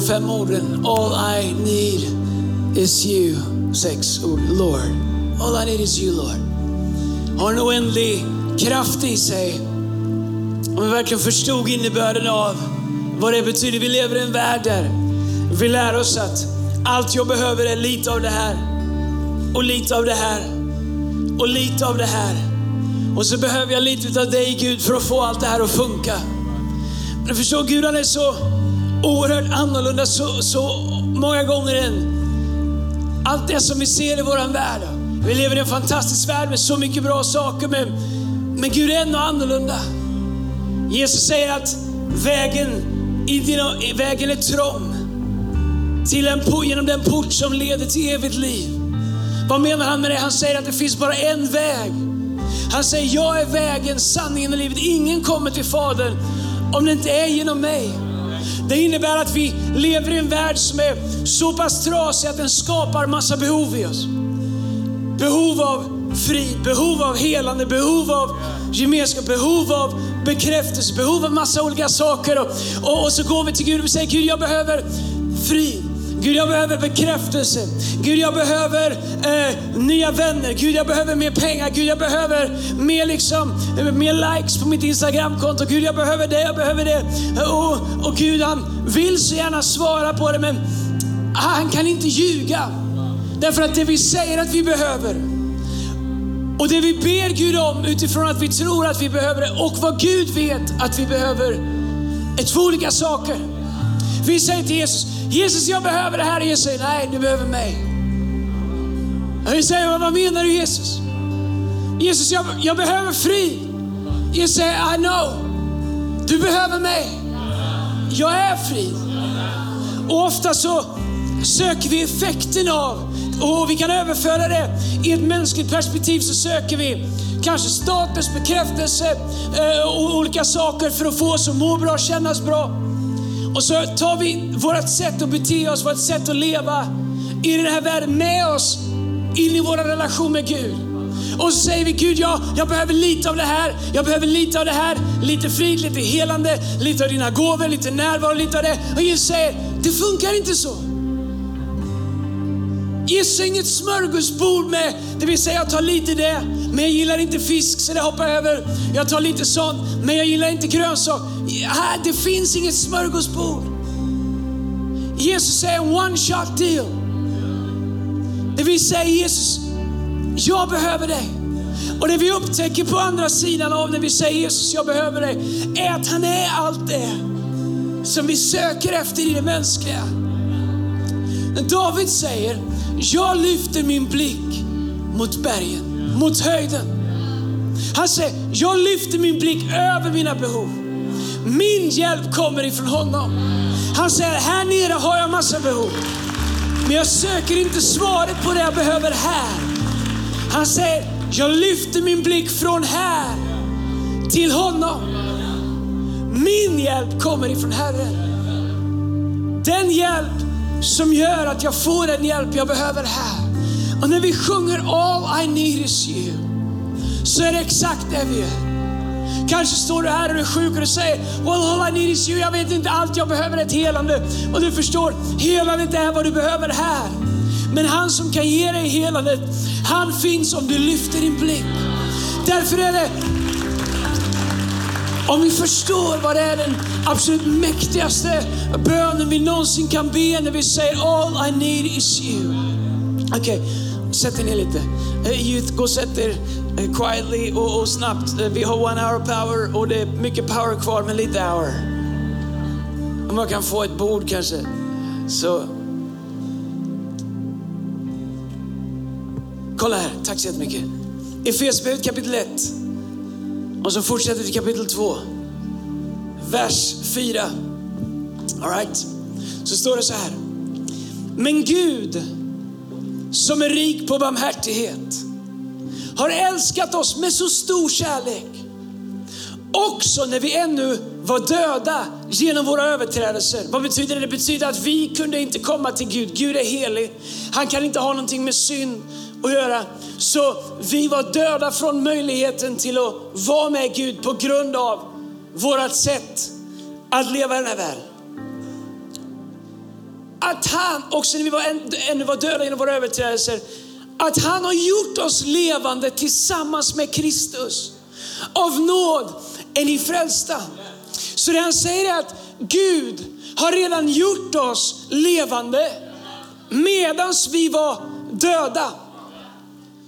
De fem orden, all I need is you. Sex ord, Lord. All I need is you, Lord. Har en oändlig kraft i sig. Om vi verkligen förstod innebörden av vad det betyder. Vi lever i en värld där vi lär oss att allt jag behöver är lite av det här. Och lite av det här. Och lite av det här. Och så behöver jag lite av dig Gud för att få allt det här att funka. Men förstår Gud han är så oerhört annorlunda så, så många gånger än allt det som vi ser i våran värld. Vi lever i en fantastisk värld med så mycket bra saker men, men Gud är ändå annorlunda. Jesus säger att vägen, i dina, vägen är trång till en, genom den port som leder till evigt liv. Vad menar han med det? Han säger att det finns bara en väg. Han säger, jag är vägen, sanningen och livet. Ingen kommer till Fadern om det inte är genom mig. Det innebär att vi lever i en värld som är så pass trasig att den skapar massa behov i oss. Behov av frid, behov av helande, behov av gemenskap, behov av bekräftelse, behov av massa olika saker. Och, och, och så går vi till Gud och säger, Gud jag behöver frid. Gud, jag behöver bekräftelse. Gud, jag behöver eh, nya vänner. Gud, jag behöver mer pengar. Gud, jag behöver mer, liksom, eh, mer likes på mitt Instagramkonto. Gud, jag behöver det, jag behöver det. Eh, och, och Gud, han vill så gärna svara på det, men han kan inte ljuga. Därför att det vi säger att vi behöver och det vi ber Gud om utifrån att vi tror att vi behöver det och vad Gud vet att vi behöver är två olika saker. Vi säger till Jesus, Jesus jag behöver det här. Jesus säger, nej du behöver mig. Och vi säger, vad menar du Jesus? Jesus jag, jag behöver frid. Jesus säger, I know. Du behöver mig. Jag är fri. Och ofta så söker vi effekten av, och vi kan överföra det i ett mänskligt perspektiv, så söker vi kanske status, bekräftelse eh, och olika saker för att få oss att må bra, kännas bra. Och så tar vi vårt sätt att bete oss, vårt sätt att leva i den här världen med oss in i vår relation med Gud. Och så säger vi Gud, jag, jag behöver lite av det här, jag behöver lite av det här, lite frid, lite helande, lite av dina gåvor, lite närvaro, lite av det. Och Jesus säger, det funkar inte så. Jesus inget smörgåsbord med, det vill säga jag tar lite det, men jag gillar inte fisk så det hoppar jag över. Jag tar lite sånt, men jag gillar inte grönsak. Här, det finns inget smörgåsbord. Jesus säger one shot deal. Det vill säga Jesus, jag behöver dig. Och det vi upptäcker på andra sidan av när vi säger Jesus, jag behöver dig, är att han är allt det som vi söker efter i det mänskliga. Men David säger, jag lyfter min blick mot bergen, mot höjden. Han säger, jag lyfter min blick över mina behov. Min hjälp kommer ifrån honom. Han säger, här nere har jag massa behov. Men jag söker inte svaret på det jag behöver här. Han säger, jag lyfter min blick från här till honom. Min hjälp kommer ifrån Herren. Den hjälp som gör att jag får den hjälp jag behöver här. Och när vi sjunger All I need is you, så är det exakt det vi gör. Kanske står du här och är sjuk och du säger, well all I need is you. Jag vet inte allt, jag behöver ett helande. Och du förstår, helandet är vad du behöver här. Men han som kan ge dig helandet, han finns om du lyfter din blick. Därför är det om vi förstår vad det är den absolut mäktigaste bönen vi någonsin kan be när vi säger All I need is you. Okej, okay, sätt er ner lite. Eh, youth, gå och sätt er eh, quietly och, och snabbt. Eh, vi har one hour power och det är mycket power kvar, men lite hour. Om jag kan få ett bord kanske. Så. Kolla här, tack så jättemycket. Efesierbrevet kapitel 1. Mm. Och så fortsätter vi kapitel 2. Vers 4. Alright. Så står det så här. Men Gud som är rik på barmhärtighet har älskat oss med så stor kärlek. Också när vi ännu var döda genom våra överträdelser. Vad betyder det? Det betyder att vi kunde inte komma till Gud. Gud är helig. Han kan inte ha någonting med synd att göra. Så vi var döda från möjligheten till att vara med Gud på grund av vårt sätt att leva i den här världen. Att han, också när vi var, ännu var döda genom våra överträdelser, att han har gjort oss levande tillsammans med Kristus. Av nåd är ni frälsta. Så det han säger är att Gud har redan gjort oss levande medans vi var döda.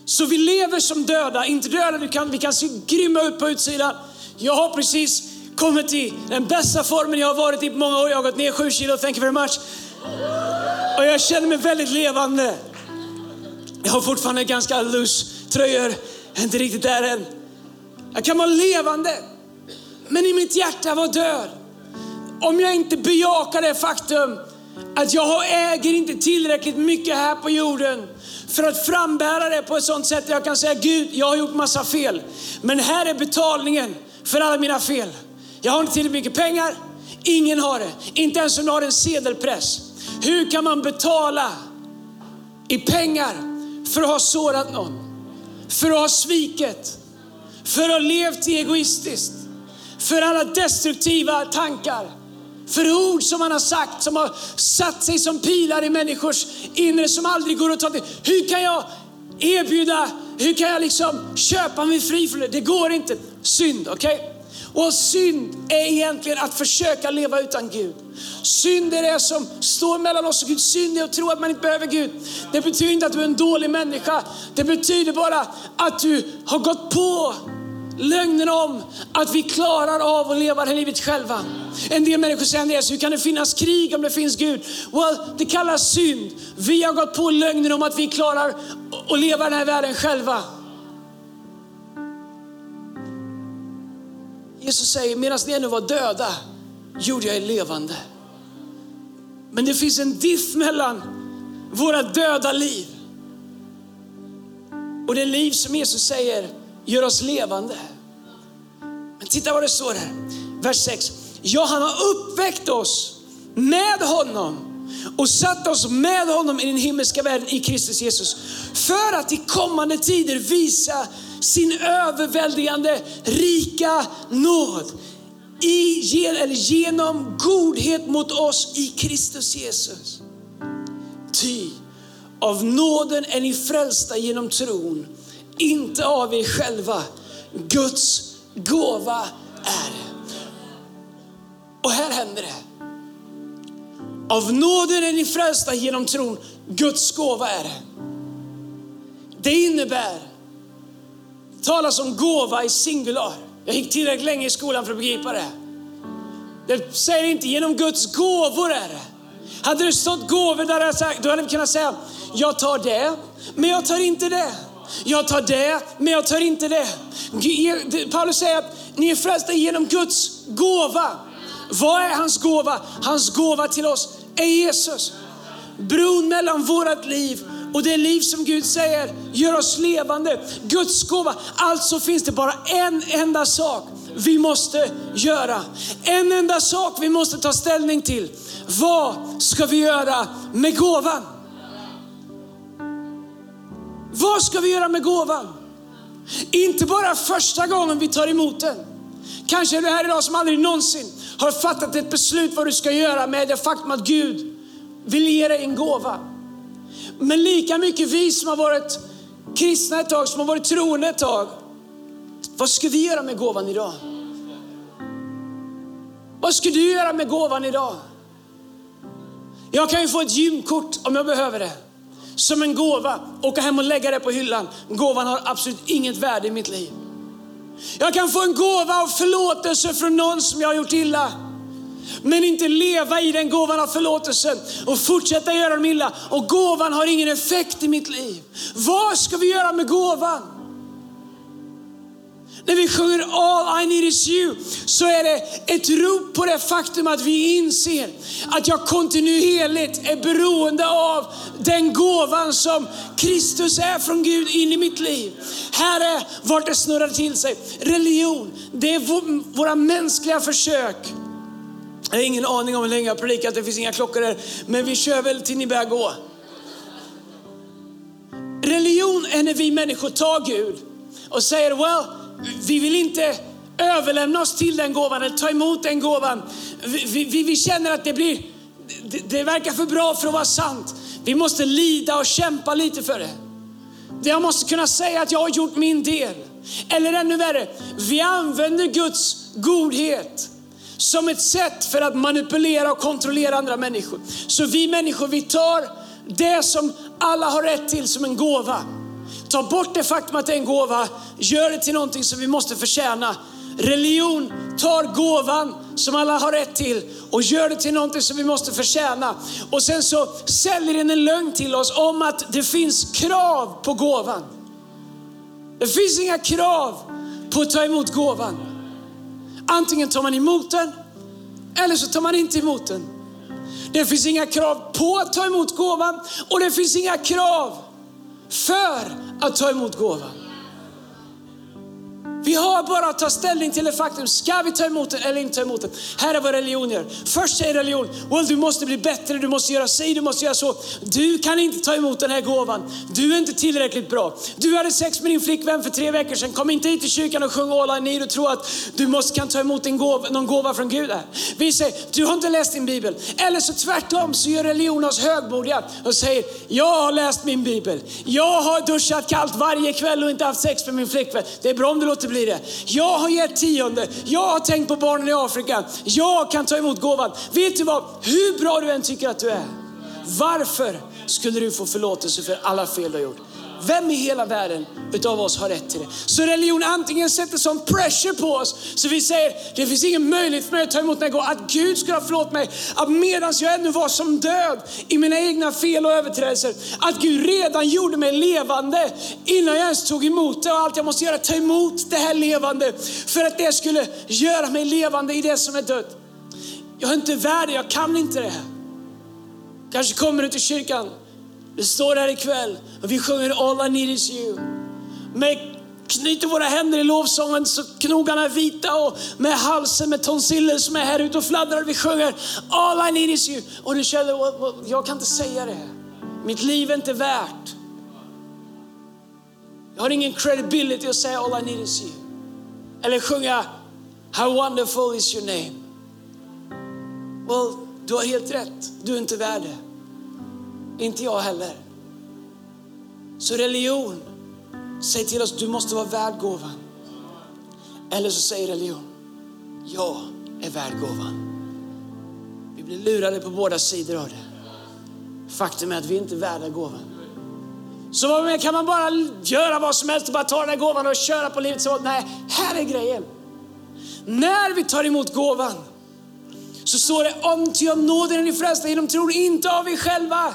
Så vi lever som döda, inte döda, vi kan, vi kan se grymma ut på utsidan. Jag har precis kommit i den bästa formen jag har varit i på många år. Jag har gått ner 7 kilo, thank you very much. Och jag känner mig väldigt levande. Jag har fortfarande ganska loose tröjor, inte riktigt där än. Jag kan vara levande, men i mitt hjärta var död. Om jag inte bejakar det faktum att jag äger inte tillräckligt mycket här på jorden för att frambära det på ett sånt sätt att jag kan säga Gud, jag har gjort massa fel. Men här är betalningen för alla mina fel. Jag har inte tillräckligt mycket pengar, ingen har det. Inte ens om du har en sedelpress. Hur kan man betala i pengar för att ha sårat någon? För att ha svikit? För att ha levt egoistiskt? För alla destruktiva tankar? För ord som man har sagt som har satt sig som pilar i människors inre som aldrig går att ta till. Hur kan jag erbjuda, hur kan jag liksom köpa mig fri från det? Det går inte. Synd, okej? Okay? Och synd är egentligen att försöka leva utan Gud. Synd är det som står mellan oss och Gud. Synd är att tro att man inte behöver Gud. Det betyder inte att du är en dålig människa. Det betyder bara att du har gått på lögnen om att vi klarar av att leva det här livet själva. En del människor säger Andreas, hur kan det finnas krig om det finns Gud? Well, det kallas synd. Vi har gått på lögnen om att vi klarar att leva den här världen själva. Jesus säger, medan ni ännu var döda gjorde jag er levande. Men det finns en diff mellan våra döda liv och det liv som Jesus säger gör oss levande. Men titta vad det står här, vers 6. Ja, han har uppväckt oss med honom och satt oss med honom i den himmelska världen i Kristus Jesus. För att i kommande tider visa sin överväldigande rika nåd i, eller genom godhet mot oss i Kristus Jesus. Ty av nåden är ni frälsta genom tron, inte av er själva. Guds gåva är det. Och här händer det. Av nåden är ni frälsta genom tron, Guds gåva är det. Det innebär talas om gåva i singular. Jag gick tillräckligt länge i skolan för att begripa det. Det säger inte genom Guds gåvor är det. Hade det stått gåvor där jag sagt, då hade vi kunnat säga, jag tar det, men jag tar inte det. Jag tar det, men jag tar inte det. Paulus säger att ni är frälsta genom Guds gåva. Vad är hans gåva? Hans gåva till oss är Jesus. Bron mellan vårt liv och det liv som Gud säger gör oss levande. Guds gåva. Alltså finns det bara en enda sak vi måste göra. En enda sak vi måste ta ställning till. Vad ska vi göra med gåvan? Vad ska vi göra med gåvan? Inte bara första gången vi tar emot den. Kanske är du här idag som aldrig någonsin har fattat ett beslut vad du ska göra med det faktum att Gud vill ge dig en gåva. Men lika mycket vi som har varit kristna ett tag, som har varit troende ett tag. Vad ska vi göra med gåvan idag? Vad ska du göra med gåvan idag? Jag kan ju få ett gymkort om jag behöver det. Som en gåva, åka hem och lägga det på hyllan. Gåvan har absolut inget värde i mitt liv. Jag kan få en gåva av förlåtelse från någon som jag har gjort illa. Men inte leva i den gåvan av förlåtelse och fortsätta göra dem illa. Och gåvan har ingen effekt i mitt liv. Vad ska vi göra med gåvan? När vi sjunger All I need is you så är det ett rop på det faktum att vi inser att jag kontinuerligt är beroende av den gåvan som Kristus är från Gud in i mitt liv. Här är vart det snurrar till sig. Religion, det är våra mänskliga försök. Jag har ingen aning om hur länge jag har predikat, det finns inga klockor där. Men vi kör väl till ni börjar gå. Religion är när vi människor tar Gud och säger, well, vi vill inte överlämna oss till den gåvan eller ta emot den gåvan. Vi, vi, vi känner att det blir, det, det, verkar för bra för att vara sant. Vi måste lida och kämpa lite för det. Jag måste kunna säga att jag har gjort min del. Eller ännu värre, vi använder Guds godhet som ett sätt för att manipulera och kontrollera andra människor. Så vi människor, vi tar det som alla har rätt till som en gåva Ta bort det faktum att det är en gåva, gör det till någonting som vi måste förtjäna. Religion tar gåvan som alla har rätt till och gör det till någonting som vi måste förtjäna. Och sen så säljer den en lögn till oss om att det finns krav på gåvan. Det finns inga krav på att ta emot gåvan. Antingen tar man emot den eller så tar man inte emot den. Det finns inga krav på att ta emot gåvan och det finns inga krav för atësoj mu të gova. Vi har bara att ta ställning till det faktum, ska vi ta emot den eller inte ta emot det? Här är vad religion gör. Först säger religion, well, du måste bli bättre, du måste göra sig, du måste göra så. Du kan inte ta emot den här gåvan. Du är inte tillräckligt bra. Du hade sex med din flickvän för tre veckor sedan. Kom inte hit till kyrkan och sjung All I need och tro att du måste kan ta emot en gåva, någon gåva från Gud här. Vi säger, du har inte läst din bibel. Eller så tvärtom så gör religion oss högmodiga och säger, jag har läst min bibel. Jag har duschat kallt varje kväll och inte haft sex med min flickvän. Det är bra om du låter blir det. Jag har gett tionde, jag har tänkt på barnen i Afrika, jag kan ta emot gåvan. Vet du vad, hur bra du än tycker att du är, varför skulle du få förlåtelse för alla fel du har gjort? Vem i hela världen utav oss har rätt till det? Så religion antingen sätter sån pressure på oss så vi säger det finns ingen möjlighet för mig att ta emot den Att Gud skulle ha förlåtit mig. Att medan jag ännu var som död i mina egna fel och överträdelser. Att Gud redan gjorde mig levande innan jag ens tog emot det. Och allt jag måste göra är ta emot det här levande. För att det skulle göra mig levande i det som är dött. Jag är inte värd det, jag kan inte det här. Kanske kommer du till kyrkan vi står här ikväll och vi sjunger All I need is you. Med knyter våra händer i lovsången så knogarna är vita och med halsen med tonsiller som är här ute och fladdrar. Vi sjunger All I need is you. Och du känner, jag kan inte säga det. Mitt liv är inte värt. Jag har ingen credibility att säga All I need is you. Eller sjunga How wonderful is your name. Well, du har helt rätt. Du är inte värd det. Inte jag heller. Så religion säger till oss, du måste vara värd gåvan. Eller så säger religion, jag är värd gåvan. Vi blir lurade på båda sidor av det. Faktum är att vi inte är värda gåvan. Så kan man bara göra vad som helst och bara ta den här gåvan och köra på livet så? Nej, här är grejen. När vi tar emot gåvan så står det om ty av nåden är ni frälsta genom tron, inte av er själva.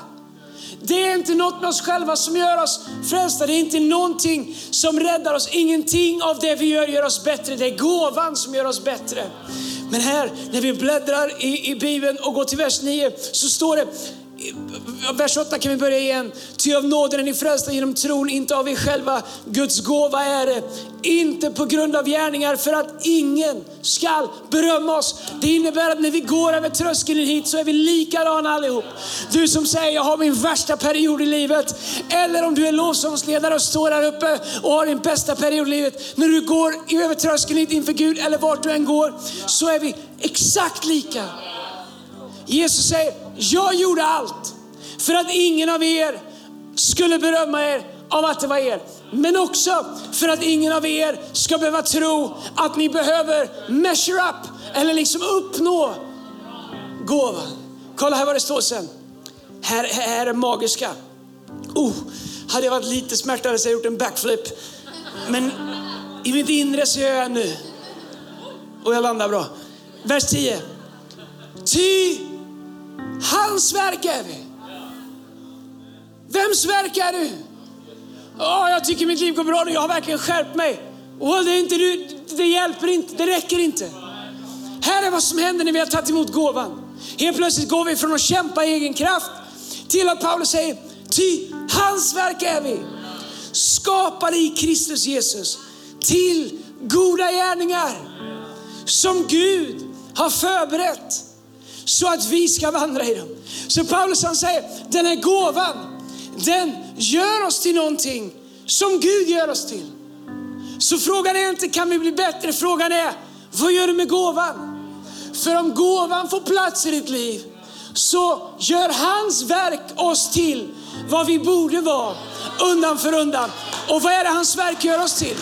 Det är inte något med oss själva som gör oss frälsta. Det är inte någonting som räddar oss. Ingenting av det vi gör gör oss bättre. Det är gåvan som gör oss bättre. Men här, när vi bläddrar i, i Bibeln och går till vers 9, så står det Vers 8 kan vi börja igen. Ty av nåden är ni frälsta genom tron, inte av er själva. Guds gåva är det, inte på grund av gärningar för att ingen skall berömma oss. Det innebär att när vi går över tröskeln hit så är vi likadana allihop. Du som säger jag har min värsta period i livet. Eller om du är lovsångsledare och står där uppe och har din bästa period i livet. När du går över tröskeln hit inför Gud eller vart du än går så är vi exakt lika. Jesus säger, jag gjorde allt för att ingen av er skulle berömma er av att det var er. Men också för att ingen av er ska behöva tro att ni behöver measure up eller liksom uppnå gåvan. Kolla här vad det står sen. Här, här är magiska. Oh, hade jag varit lite smärtare hade jag gjort en backflip. Men i mitt inre så gör jag nu. Och jag landar bra. Vers 10. Ty hans verk är vi. Vems verk är du? Oh, jag tycker mitt liv går bra nu, jag har verkligen skärpt mig. Oh, det, är inte, det hjälper inte, det räcker inte. Här är vad som händer när vi har tagit emot gåvan. Helt plötsligt går vi från att kämpa i egen kraft till att Paulus säger, ty hans verk är vi. Skapade i Kristus Jesus till goda gärningar som Gud har förberett så att vi ska vandra i dem. Så Paulus han säger, den här gåvan, den gör oss till någonting som Gud gör oss till. Så frågan är inte kan vi bli bättre, frågan är vad gör du med gåvan? För om gåvan får plats i ditt liv så gör hans verk oss till vad vi borde vara undan för undan. Och vad är det hans verk gör oss till?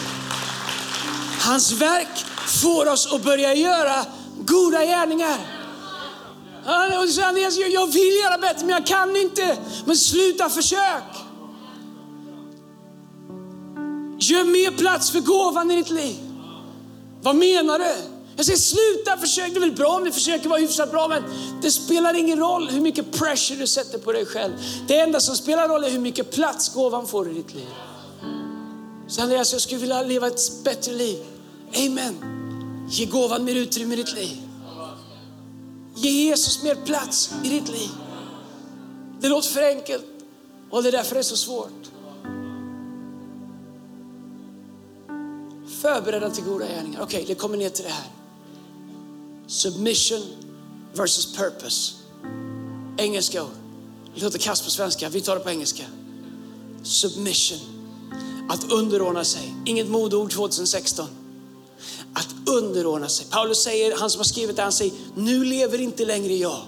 Hans verk får oss att börja göra goda gärningar. Jag vill göra bättre men jag kan inte. Men sluta försök. Gör mer plats för gåvan i ditt liv. Vad menar du? Jag säger sluta försök, det är väl bra om du försöker vara hyfsat bra men det spelar ingen roll hur mycket pressure du sätter på dig själv. Det enda som spelar roll är hur mycket plats gåvan får i ditt liv. Så Andreas, jag skulle vilja leva ett bättre liv. Amen. Ge gåvan mer utrymme i ditt liv. Ge Jesus mer plats i ditt liv. Det låter för enkelt och det är därför det är så svårt. Förberedda till goda gärningar. Okej, okay, det kommer ner till det här. Submission versus purpose. Engelska ord. Det låter kast på svenska, vi tar det på engelska. Submission. Att underordna sig. Inget modord 2016 att underordna sig. Paulus säger, han som har skrivit det, han säger, nu lever inte längre jag,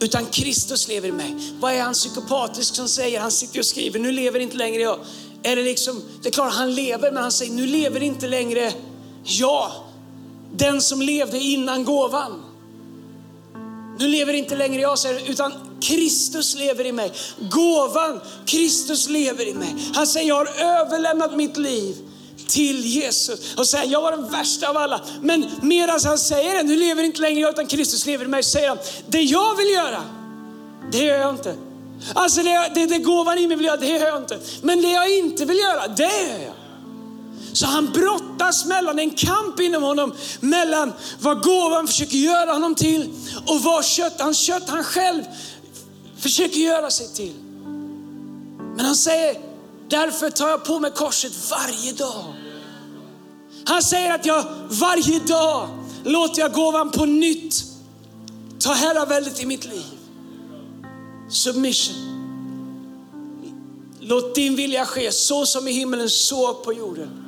utan Kristus lever i mig. Vad är han psykopatisk som säger, han sitter och skriver, nu lever inte längre jag. Är det liksom, det är klart han lever, men han säger, nu lever inte längre jag, den som levde innan gåvan. Nu lever inte längre jag, säger, utan Kristus lever i mig. Gåvan, Kristus lever i mig. Han säger, jag har överlämnat mitt liv till Jesus och säger jag var den värsta av alla. Men medan han säger det, nu lever inte längre jag utan Kristus lever i mig, säger han, det jag vill göra, det gör jag inte. Alltså det, det, det gåvan i mig vill göra, det gör jag inte. Men det jag inte vill göra, det gör jag. Så han brottas mellan en kamp inom honom, mellan vad gåvan försöker göra honom till och vad kött, hans kött han själv försöker göra sig till. Men han säger, Därför tar jag på mig korset varje dag. Han säger att jag varje dag låter jag gåvan på nytt ta herraväldet i mitt liv. Submission. Låt din vilja ske så som i himmelen, så på jorden.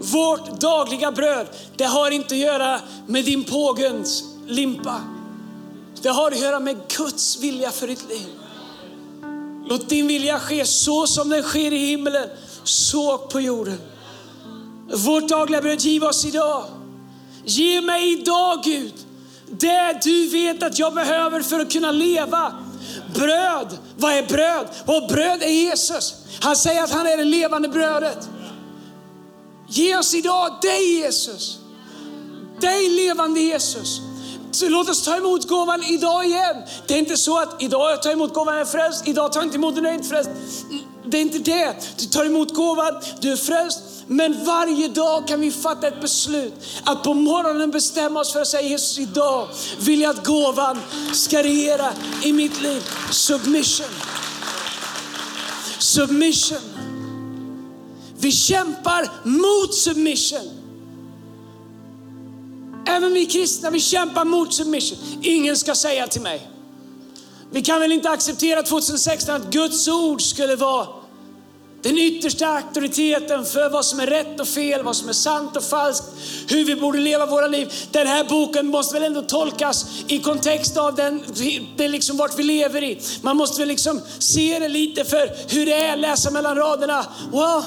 Vårt dagliga bröd, det har inte att göra med din pågens limpa. Det har att göra med Guds vilja för ditt liv. Låt din vilja ske så som den sker i himlen, så på jorden. Vårt dagliga bröd giv oss idag. Ge mig idag Gud, det du vet att jag behöver för att kunna leva. Bröd, vad är bröd? Och bröd är Jesus. Han säger att han är det levande brödet. Ge oss idag dig Jesus. Dig levande Jesus. Så låt oss ta emot gåvan idag igen. Det är inte så att idag jag tar emot gåvan, jag är frälst. Idag tar jag inte emot den, jag är inte frälst. Det är inte det. Du tar emot gåvan, du är frälst. Men varje dag kan vi fatta ett beslut att på morgonen bestämma oss för att säga Jesus idag vill jag att gåvan ska regera i mitt liv. Submission. Submission. Vi kämpar mot submission. Även vi kristna, vi kämpar mot submission. Ingen ska säga till mig. Vi kan väl inte acceptera 2016 att Guds ord skulle vara den yttersta auktoriteten för vad som är rätt och fel, vad som är sant och falskt, hur vi borde leva våra liv. Den här boken måste väl ändå tolkas i kontext av den, det liksom vart vi lever i. Man måste väl liksom se det lite för hur det är, läsa mellan raderna. Well,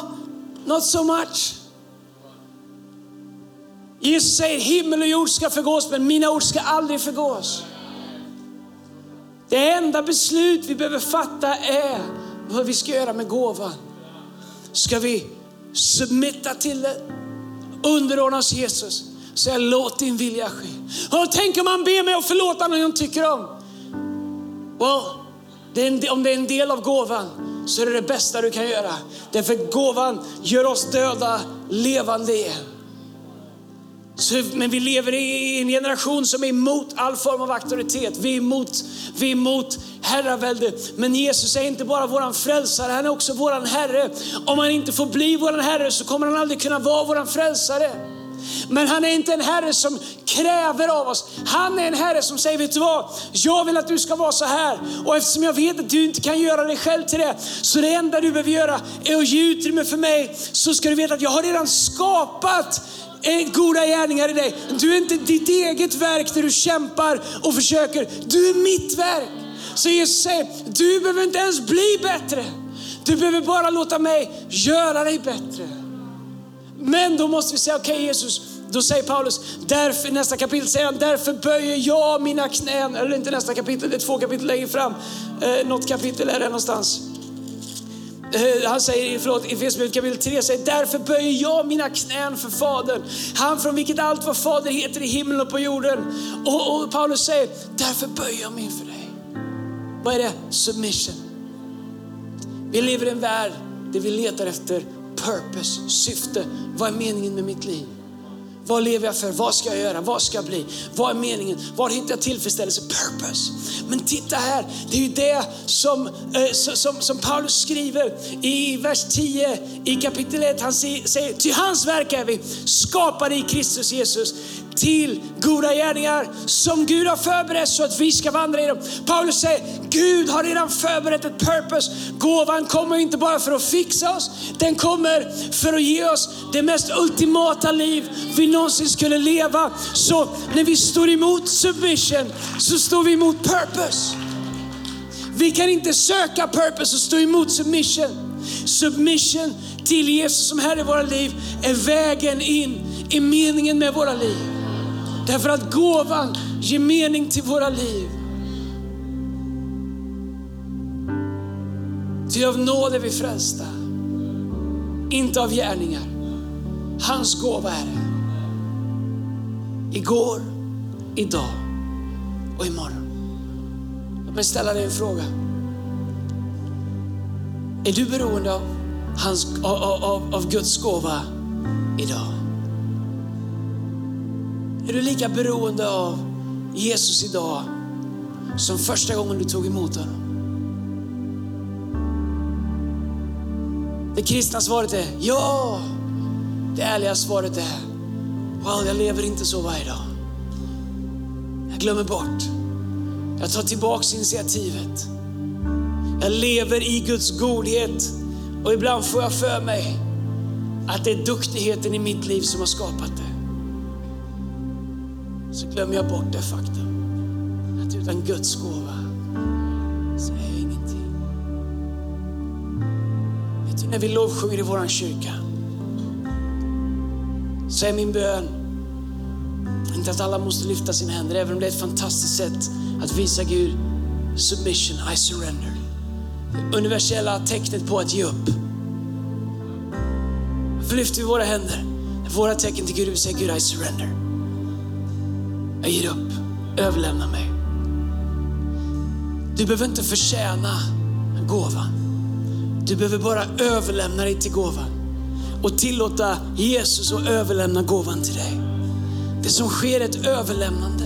not so much. Jesus säger himmel och jord ska förgås, men mina ord ska aldrig förgås. Det enda beslut vi behöver fatta är vad vi ska göra med gåvan. Ska vi submitta till det, underordna oss Jesus, säga låt din vilja ske. Och tänk om man ber mig att förlåta någon jag tycker om. Well, det en, om det är en del av gåvan så är det det bästa du kan göra. Därför gåvan gör oss döda levande igen. Så, men vi lever i en generation som är emot all form av auktoritet. Vi är emot, vi är emot herravälde. Men Jesus är inte bara våran frälsare, han är också våran Herre. Om han inte får bli våran Herre så kommer han aldrig kunna vara våran frälsare. Men han är inte en Herre som kräver av oss. Han är en Herre som säger, vet du vad? Jag vill att du ska vara så här. Och eftersom jag vet att du inte kan göra dig själv till det, så det enda du behöver göra är att ge utrymme för mig. Så ska du veta att jag har redan skapat goda gärningar i dig. Du är inte ditt eget verk där du kämpar och försöker. Du är mitt verk. Så Jesus säger, du behöver inte ens bli bättre. Du behöver bara låta mig göra dig bättre. Men då måste vi säga, okej okay, Jesus, då säger Paulus, därför, nästa kapitel säger han, därför böjer jag mina knän. Eller inte nästa kapitel, det är två kapitel längre fram. Eh, något kapitel är det någonstans. Eh, han säger, förlåt, i Efesierbrevet kapitel 3 säger, därför böjer jag mina knän för Fadern. Han från vilket allt vad Fader heter i himlen och på jorden. Och, och Paulus säger, därför böjer jag mig inför dig. Vad är det? Submission. Vi lever i en värld där vi letar efter purpose, syfte. Vad är meningen med mitt liv? Vad lever jag för? Vad ska jag göra? Vad ska jag bli? Vad är meningen? Var hittar jag tillfredsställelse? Purpose. Men titta här, det är ju det som, eh, som, som Paulus skriver i vers 10 i kapitel 1. Han säger, till hans verk är vi skapade i Kristus Jesus till goda gärningar som Gud har förberett så att vi ska vandra i dem. Paulus säger, Gud har redan förberett ett purpose. Gåvan kommer inte bara för att fixa oss, den kommer för att ge oss det mest ultimata liv vi någonsin skulle leva. Så när vi står emot submission så står vi emot purpose. Vi kan inte söka purpose och stå emot submission. Submission till Jesus som Herre i våra liv är vägen in i meningen med våra liv. Därför att gåvan ger mening till våra liv. Ty av nåd är vi frälsta, inte av gärningar. Hans gåva är det. Igår, idag och imorgon. Låt mig ställa dig en fråga. Är du beroende av, hans, av, av, av Guds gåva idag? Är du lika beroende av Jesus idag som första gången du tog emot honom? Det kristna svaret är ja. Det ärliga svaret är wow, jag lever inte så varje dag. Jag glömmer bort. Jag tar tillbaks initiativet. Jag lever i Guds godhet och ibland får jag för mig att det är duktigheten i mitt liv som har skapat det så glömmer jag bort det faktum att utan Guds gåva så är jag ingenting. Vet du, när vi lovsjunger i våran kyrka så är min bön inte att alla måste lyfta sina händer, även om det är ett fantastiskt sätt att visa Gud submission, I surrender. Det universella tecknet på att ge upp. Varför lyfter vi våra händer? Våra tecken till Gud, vi säger Gud I surrender. Jag ger upp, överlämna mig. Du behöver inte förtjäna gåvan. Du behöver bara överlämna dig till gåvan och tillåta Jesus att överlämna gåvan till dig. Det som sker är ett överlämnande,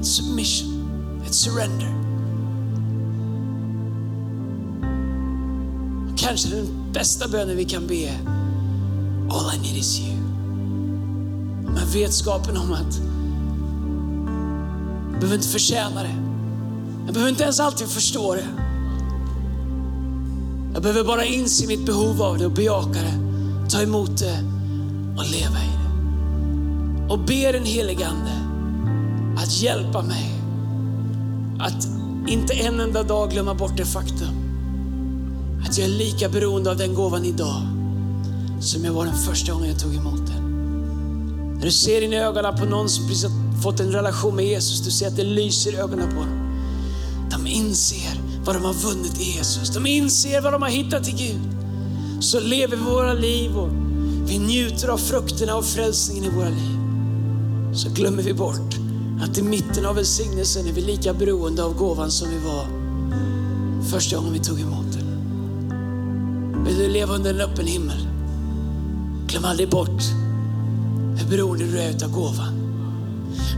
ett submission, ett surrender. kanske den bästa bönen vi kan be All I need is you. Med vetskapen om att jag behöver inte förtjäna det. Jag behöver inte ens alltid förstå det. Jag behöver bara inse mitt behov av det och bejaka det, ta emot det och leva i det. Och be den helige Ande att hjälpa mig att inte en enda dag glömma bort det faktum att jag är lika beroende av den gåvan idag som jag var den första gången jag tog emot den. När du ser in i ögonen på någon som precis har fått en relation med Jesus, du ser att det lyser i ögonen på dem. De inser vad de har vunnit i Jesus. De inser vad de har hittat i Gud. Så lever vi våra liv och vi njuter av frukterna av frälsningen i våra liv. Så glömmer vi bort att i mitten av välsignelsen är vi lika beroende av gåvan som vi var första gången vi tog emot den. Vill du leva under en öppen himmel? Glöm aldrig bort hur beroende du är av gåvan.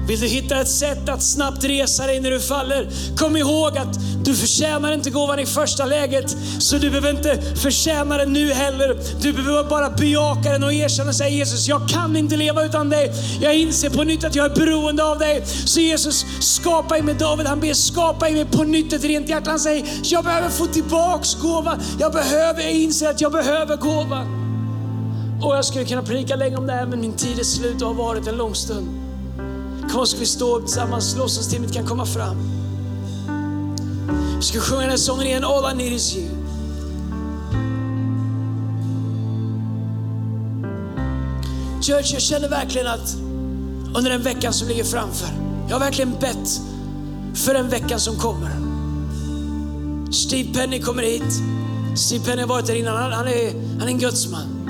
Vill du hitta ett sätt att snabbt resa dig när du faller? Kom ihåg att du förtjänar inte gåvan i första läget, så du behöver inte förtjäna den nu heller. Du behöver bara bejaka den och erkänna och säga Jesus, jag kan inte leva utan dig. Jag inser på nytt att jag är beroende av dig. Så Jesus, skapa i mig David, han ber skapa i mig på nytt ett rent hjärta. Han säger, jag behöver få tillbaks gåvan. Jag behöver, jag inser att jag behöver gåvan. Och jag skulle kunna predika länge om det här, men min tid är slut och har varit en lång stund. Kom ska vi stå upp tillsammans, lovsångsteamet kan komma fram. Vi ska sjunga den här sången igen, All I need is you. Church, jag känner verkligen att under den veckan som ligger framför, jag har verkligen bett för den veckan som kommer. Steve Penny kommer hit. Steve Penny har varit där innan, han, han, är, han är en gudsman.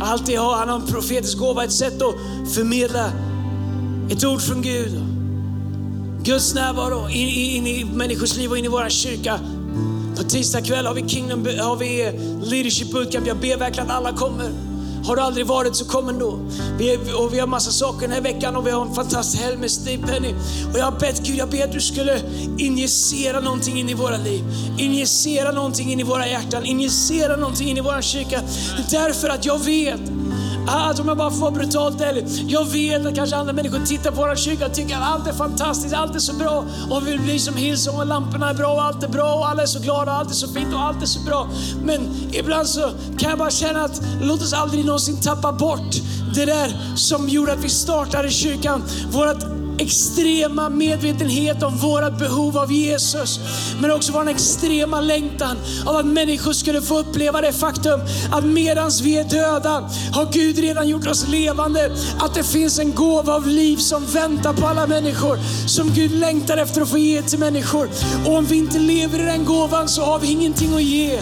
Alltid har, han har en profetisk gåva, ett sätt att förmedla ett ord från Gud. Guds närvaro in, in i människors liv och in i vår kyrka. På tisdag kväll har vi Kingdom, har vi Leadership Bootcamp. Jag ber verkligen att alla kommer. Har du aldrig varit så kom ändå. Vi, och vi har massa saker den här veckan och vi har en fantastisk helg med Steve Penny. Och jag har bett Gud, jag ber att du skulle injicera någonting in i våra liv. Injicera någonting in i våra hjärtan. Injicera någonting in i vår kyrka. Därför att jag vet Alltså om jag bara får vara brutalt ärlig, jag vet att kanske andra människor tittar på vår kyrka och tycker att allt är fantastiskt, allt är så bra. Och vi vill bli som Hillsong och lamporna är bra och allt är bra och alla är så glada och allt är så fint och allt är så bra. Men ibland så kan jag bara känna att låt oss aldrig någonsin tappa bort det där som gjorde att vi startade kyrkan. Vårat extrema medvetenhet om våra behov av Jesus. Men också vår extrema längtan av att människor skulle få uppleva det faktum att medans vi är döda har Gud redan gjort oss levande. Att det finns en gåva av liv som väntar på alla människor. Som Gud längtar efter att få ge till människor. Och om vi inte lever i den gåvan så har vi ingenting att ge.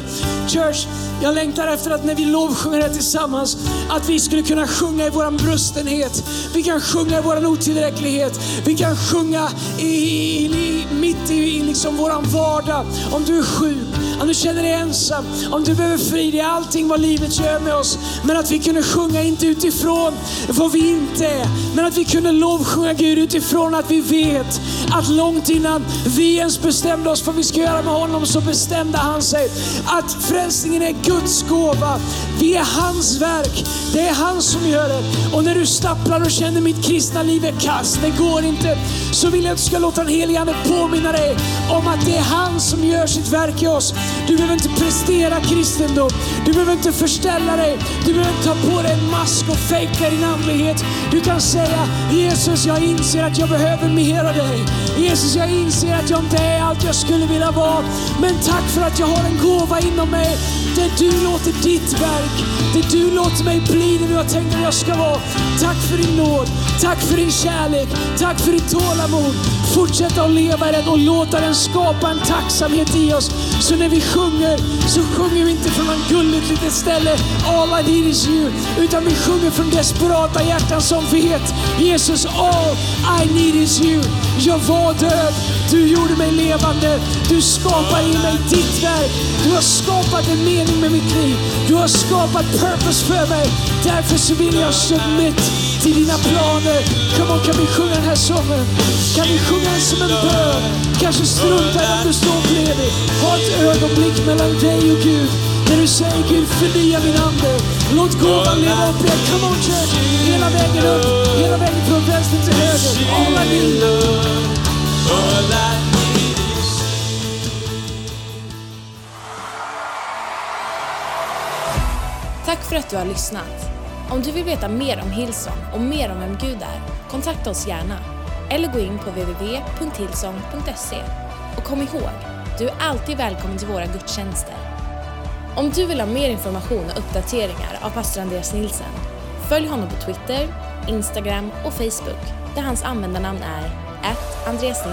Church, jag längtar efter att när vi lovsjunger här tillsammans, att vi skulle kunna sjunga i våran brustenhet. Vi kan sjunga i våran otillräcklighet. Vi kan sjunga i, i, mitt i, i liksom vår vardag. Om du är sjuk, om du känner dig ensam, om du behöver frid i allting vad livet gör med oss. Men att vi kunde sjunga inte utifrån vad vi inte är, men att vi kunde lovsjunga Gud utifrån att vi vet att långt innan vi ens bestämde oss för vad vi ska göra med honom så bestämde han sig att frälsningen är Guds gåva. Vi är hans verk. Det är han som gör det. Och när du stapplar och känner mitt kristna liv är kast, det går inte, så vill jag att du ska låta den helige Ande påminna dig om att det är han som gör sitt verk i oss. Du behöver inte prestera kristendom. Du behöver inte förställa dig. Du behöver inte ta på dig en mask och fejka din andlighet. Du kan säga Jesus, jag inser att jag behöver mer av dig. Jesus, jag inser att jag inte är allt jag skulle vilja vara. Men tack för att jag har en gåva inom mig där du låter ditt verk, där du låter mig bli det du har tänkt att jag ska vara. Tack för din nåd, tack för din kärlek, tack för ditt tålamod. Fortsätta att leva i den och låta den skapa en tacksamhet i oss. Så när vi sjunger, så sjunger vi inte från något gulligt litet ställe, all I need is you, utan vi sjunger från desperata hjärtan som vet, Jesus, all I need is you. Jag var död, du gjorde mig levande. Du skapade i mig ditt verk. Du har skapat en mening med mitt liv. Du har skapat purpose för mig. Därför så vill jag submit till dina planer. Come on, kan vi sjunga den här sången? Kan vi sjunga den som en bön? Kanske strunta i om du står bredvid. Ha ett ögonblick mellan dig och Gud. När du säger Gud, förnya min ande. Låt gåvan leva upp dig. Come on church. Hela vägen upp, hela vägen från vänster till höger. All I need. All I need is Tack för att du har lyssnat. Om du vill veta mer om Hillsong och mer om vem Gud är, kontakta oss gärna. Eller gå in på www.hillsong.se. Och kom ihåg, du är alltid välkommen till våra gudstjänster. Om du vill ha mer information och uppdateringar av pastor Andreas Nilsen, följ honom på Twitter, Instagram och Facebook där hans användarnamn är Andreas